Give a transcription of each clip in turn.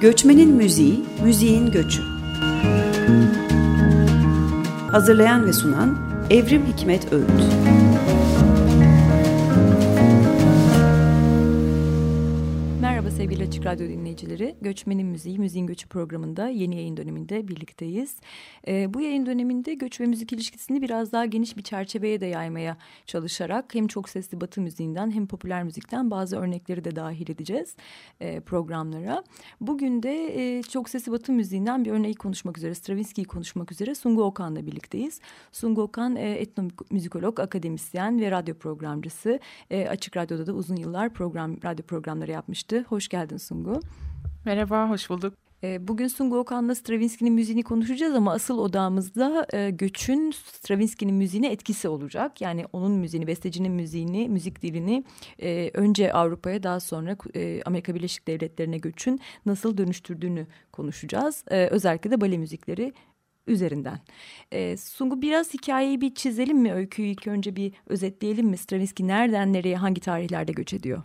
Göçmenin Müziği, Müziğin Göçü. Hazırlayan ve sunan Evrim Hikmet Öğüt. Sevgili Açık Radyo dinleyicileri. Göçmenin Müziği, Müziğin Göçü programında yeni yayın döneminde birlikteyiz. Ee, bu yayın döneminde göç ve müzik ilişkisini biraz daha geniş bir çerçeveye de yaymaya çalışarak hem çok sesli batı müziğinden hem popüler müzikten bazı örnekleri de dahil edeceğiz e, programlara. Bugün de e, çok sesli batı müziğinden bir örneği konuşmak üzere, Stravinsky'yi konuşmak üzere Sungu Okan'la birlikteyiz. Sungu Okan e, etnomüzikolog, akademisyen ve radyo programcısı. E, Açık Radyo'da da uzun yıllar program radyo programları yapmıştı. Hoş geldin Sungu. Merhaba, hoş bulduk. Ee, bugün Sungu Okan'la Stravinsky'nin müziğini konuşacağız ama asıl odamızda e, göçün Stravinsky'nin müziğine etkisi olacak. Yani onun müziğini, bestecinin müziğini, müzik dilini e, önce Avrupa'ya daha sonra e, Amerika Birleşik Devletleri'ne göçün nasıl dönüştürdüğünü konuşacağız. Özellikle de bale müzikleri üzerinden. Sungu biraz hikayeyi bir çizelim mi? Öyküyü ilk önce bir özetleyelim mi? Stravinsky nereden nereye hangi tarihlerde göç ediyor?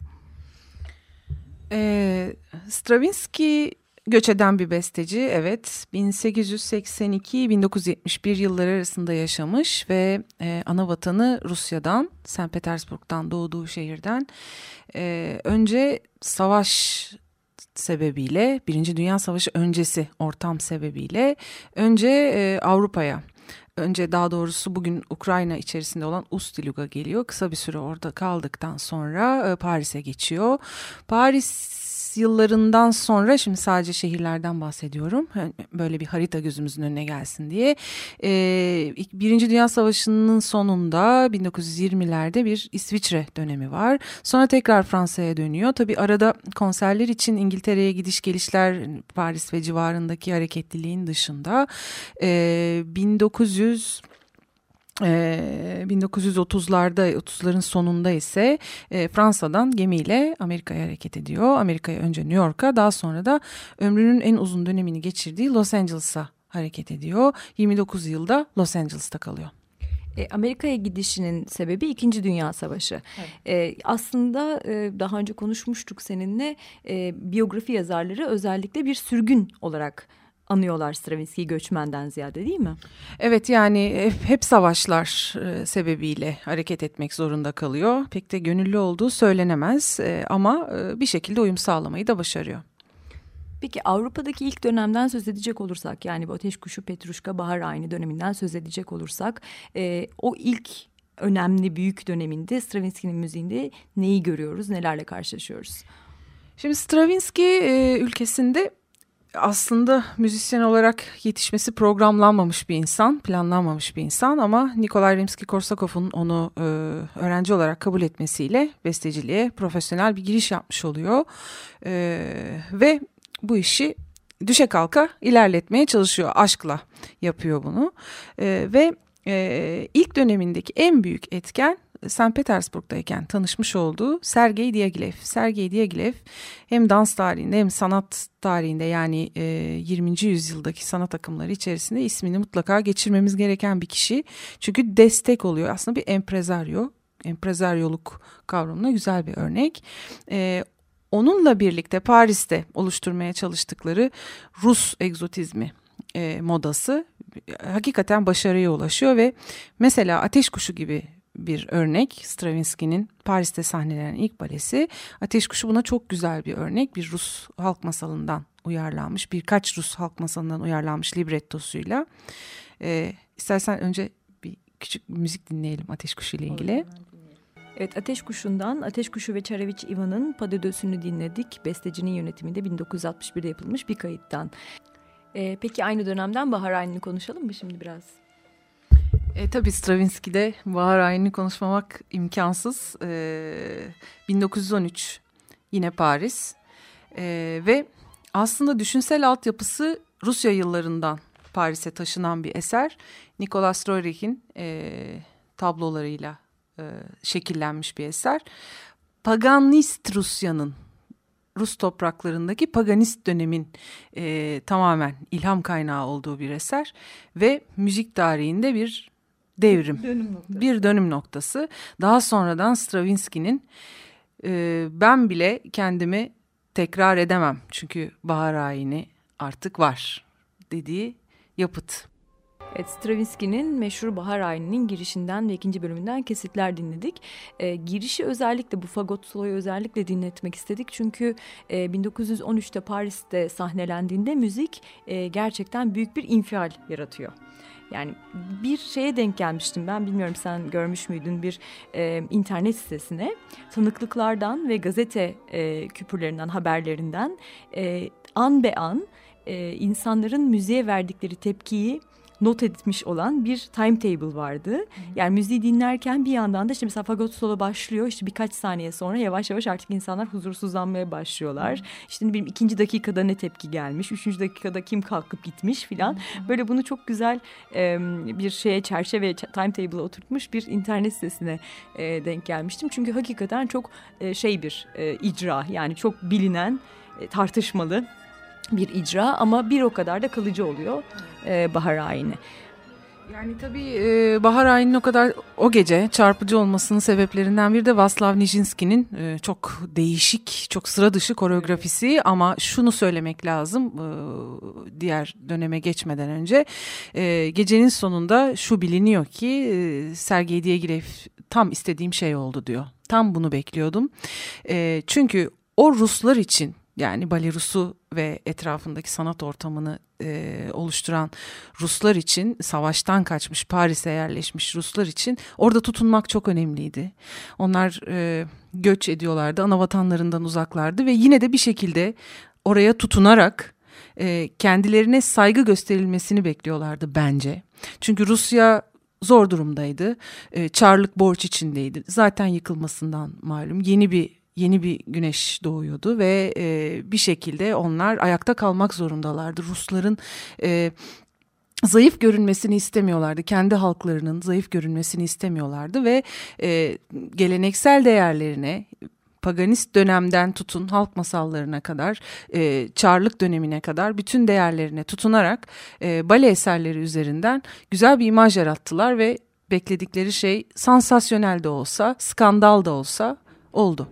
Ee, Stravinsky göç eden bir besteci evet 1882-1971 yılları arasında yaşamış ve e, ana vatanı Rusya'dan St. Petersburg'dan doğduğu şehirden e, önce savaş sebebiyle Birinci Dünya Savaşı öncesi ortam sebebiyle önce e, Avrupa'ya önce daha doğrusu bugün Ukrayna içerisinde olan Ustilug'a geliyor. Kısa bir süre orada kaldıktan sonra e, Paris'e geçiyor. Paris yıllarından sonra şimdi sadece şehirlerden bahsediyorum. Böyle bir harita gözümüzün önüne gelsin diye. Birinci Dünya Savaşı'nın sonunda 1920'lerde bir İsviçre dönemi var. Sonra tekrar Fransa'ya dönüyor. Tabii arada konserler için İngiltere'ye gidiş gelişler Paris ve civarındaki hareketliliğin dışında. Ee, 1900 ee, 1930'larda 30'ların sonunda ise e, Fransa'dan gemiyle Amerika'ya hareket ediyor. Amerika'ya önce New York'a daha sonra da ömrünün en uzun dönemini geçirdiği Los Angeles'a hareket ediyor. 29 yılda Los Angeles'ta kalıyor. E, Amerika'ya gidişinin sebebi İkinci Dünya Savaşı. Evet. E, aslında e, daha önce konuşmuştuk seninle e, biyografi yazarları özellikle bir sürgün olarak anıyorlar Stravinsky'yi göçmenden ziyade değil mi? Evet yani hep savaşlar e, sebebiyle hareket etmek zorunda kalıyor. Pek de gönüllü olduğu söylenemez e, ama e, bir şekilde uyum sağlamayı da başarıyor. Peki Avrupa'daki ilk dönemden söz edecek olursak yani bu Ateş Kuşu, Petruşka, Bahar Ayni döneminden söz edecek olursak o ilk önemli büyük döneminde Stravinsky'nin müziğinde neyi görüyoruz, nelerle karşılaşıyoruz? Şimdi Stravinsky ülkesinde aslında müzisyen olarak yetişmesi programlanmamış bir insan, planlanmamış bir insan ama Nikolay Rimski-Korsakov'un onu e, öğrenci olarak kabul etmesiyle besteciliğe profesyonel bir giriş yapmış oluyor. E, ve bu işi düşe kalka ilerletmeye çalışıyor, aşkla yapıyor bunu. E, ve e, ilk dönemindeki en büyük etken St. Petersburg'dayken tanışmış olduğu Sergey Diaghilev. Sergey Diaghilev hem dans tarihinde hem sanat tarihinde yani e, 20. yüzyıldaki sanat akımları içerisinde ismini mutlaka geçirmemiz gereken bir kişi. Çünkü destek oluyor. Aslında bir emprezaryo. Emprezaryoluk kavramına güzel bir örnek. E, onunla birlikte Paris'te oluşturmaya çalıştıkları Rus egzotizmi e, modası hakikaten başarıya ulaşıyor ve mesela Ateş Kuşu gibi bir örnek. Stravinsky'nin Paris'te sahnelenen ilk balesi. Ateş Kuşu buna çok güzel bir örnek. Bir Rus halk masalından uyarlanmış, birkaç Rus halk masalından uyarlanmış librettosuyla. Ee, istersen önce bir küçük müzik dinleyelim Ateş Kuşu ile ilgili. Evet Ateş Kuşu'ndan Ateş Kuşu ve Çareviç Ivan'ın Padödös'ünü dinledik. Bestecinin yönetiminde 1961'de yapılmış bir kayıttan. Ee, peki aynı dönemden Bahar Ayni'ni konuşalım mı şimdi biraz? E, tabii Stravinsky'de Bahar Ayin'i konuşmamak imkansız. E, 1913 yine Paris e, ve aslında düşünsel altyapısı Rusya yıllarından Paris'e taşınan bir eser. Nicolas Roerich'in e, tablolarıyla e, şekillenmiş bir eser. Paganist Rusya'nın Rus topraklarındaki paganist dönemin e, tamamen ilham kaynağı olduğu bir eser ve müzik tarihinde bir devrim. Dönüm bir dönüm noktası. Daha sonradan Stravinsky'nin e, ben bile kendimi tekrar edemem çünkü bahar ayini artık var dediği yapıt. Evet, Stravinsky'nin meşhur Bahar Ayini'nin girişinden ve ikinci bölümünden kesitler dinledik. E, girişi özellikle bu fagot soloyu özellikle dinletmek istedik. Çünkü e, 1913'te Paris'te sahnelendiğinde müzik e, gerçekten büyük bir infial yaratıyor. Yani bir şeye denk gelmiştim ben bilmiyorum sen görmüş müydün bir e, internet sitesine tanıklıklardan ve gazete e, küpürlerinden haberlerinden e, an be an e, insanların müziğe verdikleri tepkiyi not etmiş olan bir timetable vardı. Yani müziği dinlerken bir yandan da işte mesela fagot solo başlıyor. İşte birkaç saniye sonra yavaş yavaş artık insanlar huzursuzlanmaya başlıyorlar. Hı. İşte bileyim ikinci dakikada ne tepki gelmiş, üçüncü dakikada kim kalkıp gitmiş filan. Böyle bunu çok güzel e, bir şeye çerçeve timetable'a oturtmuş bir internet sitesine e, denk gelmiştim. Çünkü hakikaten çok e, şey bir e, icra yani çok bilinen e, tartışmalı bir icra ama bir o kadar da kalıcı oluyor e, bahar ayini. Yani tabii e, Bahar Ayini'nin o kadar o gece çarpıcı olmasının sebeplerinden biri de Vaslav Nijinsky'nin e, çok değişik, çok sıra dışı koreografisi ama şunu söylemek lazım e, diğer döneme geçmeden önce. E, gecenin sonunda şu biliniyor ki e, Sergei Diaghilev tam istediğim şey oldu diyor. Tam bunu bekliyordum. E, çünkü o Ruslar için yani Balerus'u ve etrafındaki sanat ortamını e, oluşturan Ruslar için savaştan kaçmış Paris'e yerleşmiş Ruslar için orada tutunmak çok önemliydi. Onlar e, göç ediyorlardı ana vatanlarından uzaklardı ve yine de bir şekilde oraya tutunarak e, kendilerine saygı gösterilmesini bekliyorlardı bence. Çünkü Rusya zor durumdaydı. E, Çarlık borç içindeydi. Zaten yıkılmasından malum. Yeni bir yeni bir güneş doğuyordu ve e, bir şekilde onlar ayakta kalmak zorundalardı. Rusların e, zayıf görünmesini istemiyorlardı. Kendi halklarının zayıf görünmesini istemiyorlardı ve e, geleneksel değerlerine paganist dönemden tutun halk masallarına kadar, e, çarlık dönemine kadar bütün değerlerine tutunarak e, bale eserleri üzerinden güzel bir imaj yarattılar ve bekledikleri şey sansasyonel de olsa, skandal da olsa oldu.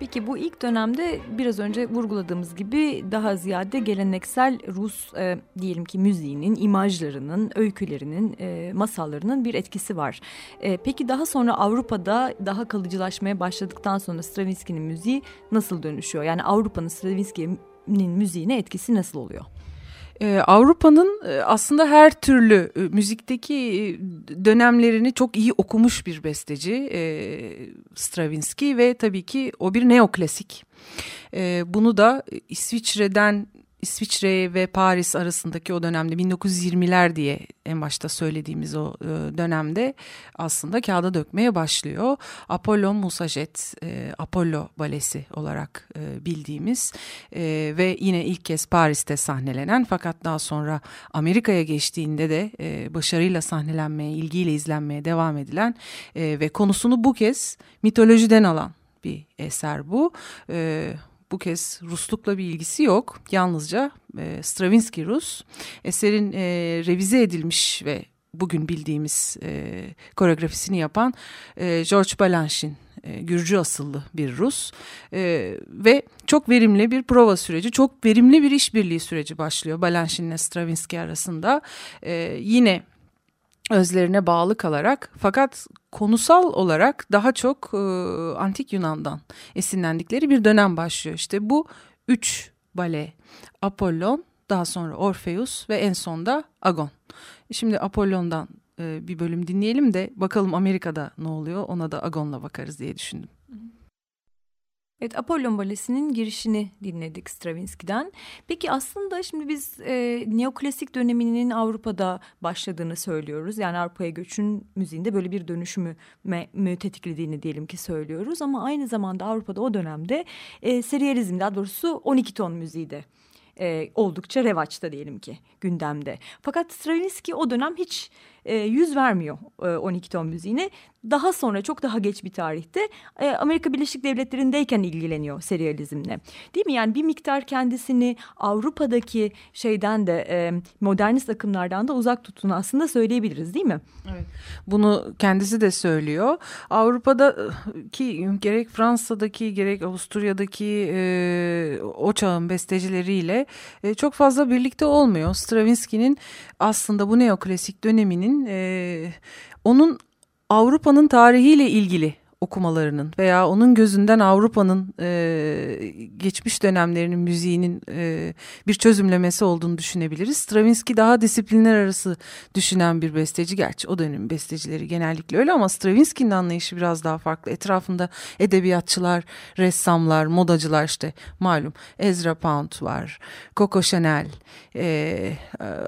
Peki bu ilk dönemde biraz önce vurguladığımız gibi daha ziyade geleneksel Rus e, diyelim ki müziğinin, imajlarının, öykülerinin, e, masallarının bir etkisi var. E, peki daha sonra Avrupa'da daha kalıcılaşmaya başladıktan sonra Stravinsky'nin müziği nasıl dönüşüyor? Yani Avrupa'nın Stravinsky'nin müziğine etkisi nasıl oluyor? Ee, Avrupa'nın e, aslında her türlü e, müzikteki e, dönemlerini çok iyi okumuş bir besteci e, Stravinsky ve tabii ki o bir neoklasik. E, bunu da İsviçre'den İsviçre ve Paris arasındaki o dönemde 1920'ler diye en başta söylediğimiz o e, dönemde aslında kağıda dökmeye başlıyor. Apollon Musajet, e, Apollo balesi olarak e, bildiğimiz ve yine ilk kez Paris'te sahnelenen fakat daha sonra Amerika'ya geçtiğinde de başarıyla sahnelenmeye, ilgiyle izlenmeye devam edilen ve konusunu bu kez mitolojiden alan bir eser bu. E, bu kez Ruslukla bir ilgisi yok. Yalnızca e, Stravinsky Rus. Eserin e, revize edilmiş ve bugün bildiğimiz e, koreografisini yapan e, George Balanchine e, Gürcü asıllı bir Rus e, ve çok verimli bir prova süreci, çok verimli bir işbirliği süreci başlıyor Balanchine ile Stravinsky arasında. E, yine özlerine bağlı kalarak fakat konusal olarak daha çok e, antik Yunan'dan esinlendikleri bir dönem başlıyor. İşte bu üç bale Apollon, daha sonra Orpheus ve en sonda Agon. Şimdi Apollon'dan e, bir bölüm dinleyelim de bakalım Amerika'da ne oluyor ona da Agon'la bakarız diye düşündüm. Evet Apollon Balesi'nin girişini dinledik Stravinsky'den. Peki aslında şimdi biz e, neoklasik döneminin Avrupa'da başladığını söylüyoruz. Yani Avrupa'ya göçün müziğinde böyle bir dönüşümü mü tetiklediğini diyelim ki söylüyoruz. Ama aynı zamanda Avrupa'da o dönemde e, serializm daha doğrusu 12 ton müziği de e, oldukça revaçta diyelim ki gündemde. Fakat Stravinsky o dönem hiç e, yüz vermiyor e, 12 ton müziğine. Daha sonra çok daha geç bir tarihte e, Amerika Birleşik Devletleri'ndeyken ilgileniyor serializmle. Değil mi? Yani bir miktar kendisini Avrupa'daki şeyden de e, modernist akımlardan da uzak tuttuğunu aslında söyleyebiliriz değil mi? Evet. Bunu kendisi de söylüyor. Avrupa'da ki gerek Fransa'daki gerek Avusturya'daki e, o çağın bestecileriyle e, çok fazla birlikte olmuyor. Stravinsky'nin aslında bu neoklasik döneminin e, onun Avrupa'nın tarihiyle ilgili okumalarının veya onun gözünden Avrupa'nın e, geçmiş dönemlerinin müziğinin e, bir çözümlemesi olduğunu düşünebiliriz. Stravinsky daha disiplinler arası düşünen bir besteci. Gerçi o dönemin bestecileri genellikle öyle ama Stravinsky'nin anlayışı biraz daha farklı. Etrafında edebiyatçılar, ressamlar, modacılar işte malum Ezra Pound var, Coco Chanel, e,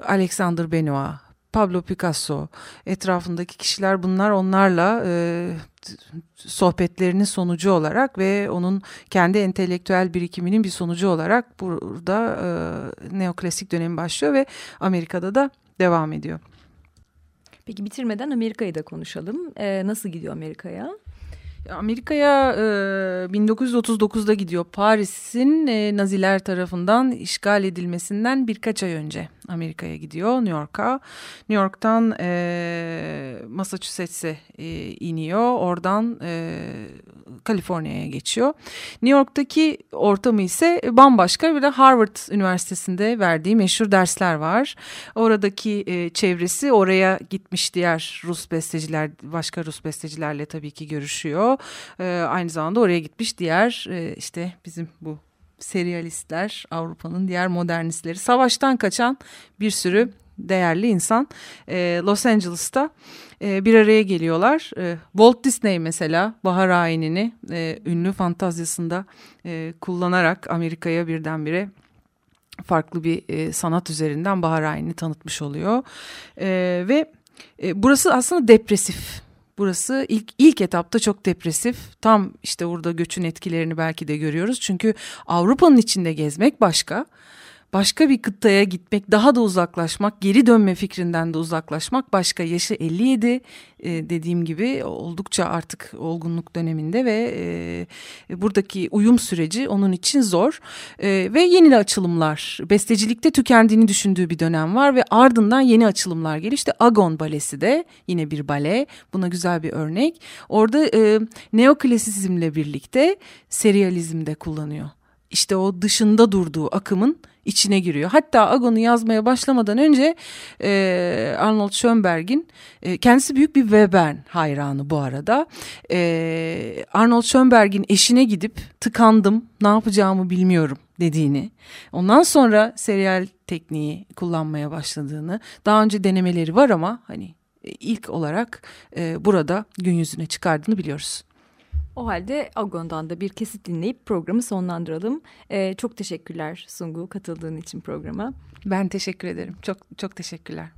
Alexander Benoit, Pablo Picasso etrafındaki kişiler bunlar onlarla e, sohbetlerinin sonucu olarak ve onun kendi entelektüel birikiminin bir sonucu olarak burada e, neoklasik dönemi başlıyor ve Amerika'da da devam ediyor. Peki bitirmeden Amerika'yı da konuşalım. E, nasıl gidiyor Amerika'ya? Amerika'ya e, 1939'da gidiyor. Paris'in e, Naziler tarafından işgal edilmesinden birkaç ay önce Amerika'ya gidiyor, New York'a. New York'tan e, Massachusetts'e e, iniyor. Oradan e, Kaliforniya'ya geçiyor. New York'taki ortamı ise bambaşka. Bir de Harvard Üniversitesi'nde verdiği meşhur dersler var. Oradaki e, çevresi oraya gitmiş diğer Rus besteciler, başka Rus bestecilerle tabii ki görüşüyor. E, aynı zamanda oraya gitmiş diğer e, işte bizim bu serialistler, Avrupa'nın diğer modernistleri, savaştan kaçan bir sürü değerli insan e, Los Angeles'ta e, bir araya geliyorlar. E, Walt Disney mesela bahar ayinini e, ünlü fantazyasında e, kullanarak Amerika'ya birdenbire farklı bir e, sanat üzerinden bahar ayinini tanıtmış oluyor. E, ve e, burası aslında depresif Burası ilk ilk etapta çok depresif. Tam işte burada göçün etkilerini belki de görüyoruz. Çünkü Avrupa'nın içinde gezmek başka başka bir kıtaya gitmek, daha da uzaklaşmak, geri dönme fikrinden de uzaklaşmak başka. Yaşı 57 e, dediğim gibi oldukça artık olgunluk döneminde ve e, buradaki uyum süreci onun için zor. E, ve yeni açılımlar, bestecilikte tükendiğini düşündüğü bir dönem var ve ardından yeni açılımlar geliyor. İşte Agon Balesi de yine bir bale, buna güzel bir örnek. Orada e, neoklasizmle birlikte serializm de kullanıyor işte o dışında durduğu akımın içine giriyor. Hatta Agon'u yazmaya başlamadan önce e, Arnold Schönberg'in e, kendisi büyük bir Webern hayranı bu arada. E, Arnold Schönberg'in eşine gidip tıkandım ne yapacağımı bilmiyorum dediğini. Ondan sonra serial tekniği kullanmaya başladığını. Daha önce denemeleri var ama hani e, ilk olarak e, burada gün yüzüne çıkardığını biliyoruz. O halde Agon'dan da bir kesit dinleyip programı sonlandıralım. Ee, çok teşekkürler Sungu katıldığın için programa. Ben teşekkür ederim. Çok çok teşekkürler.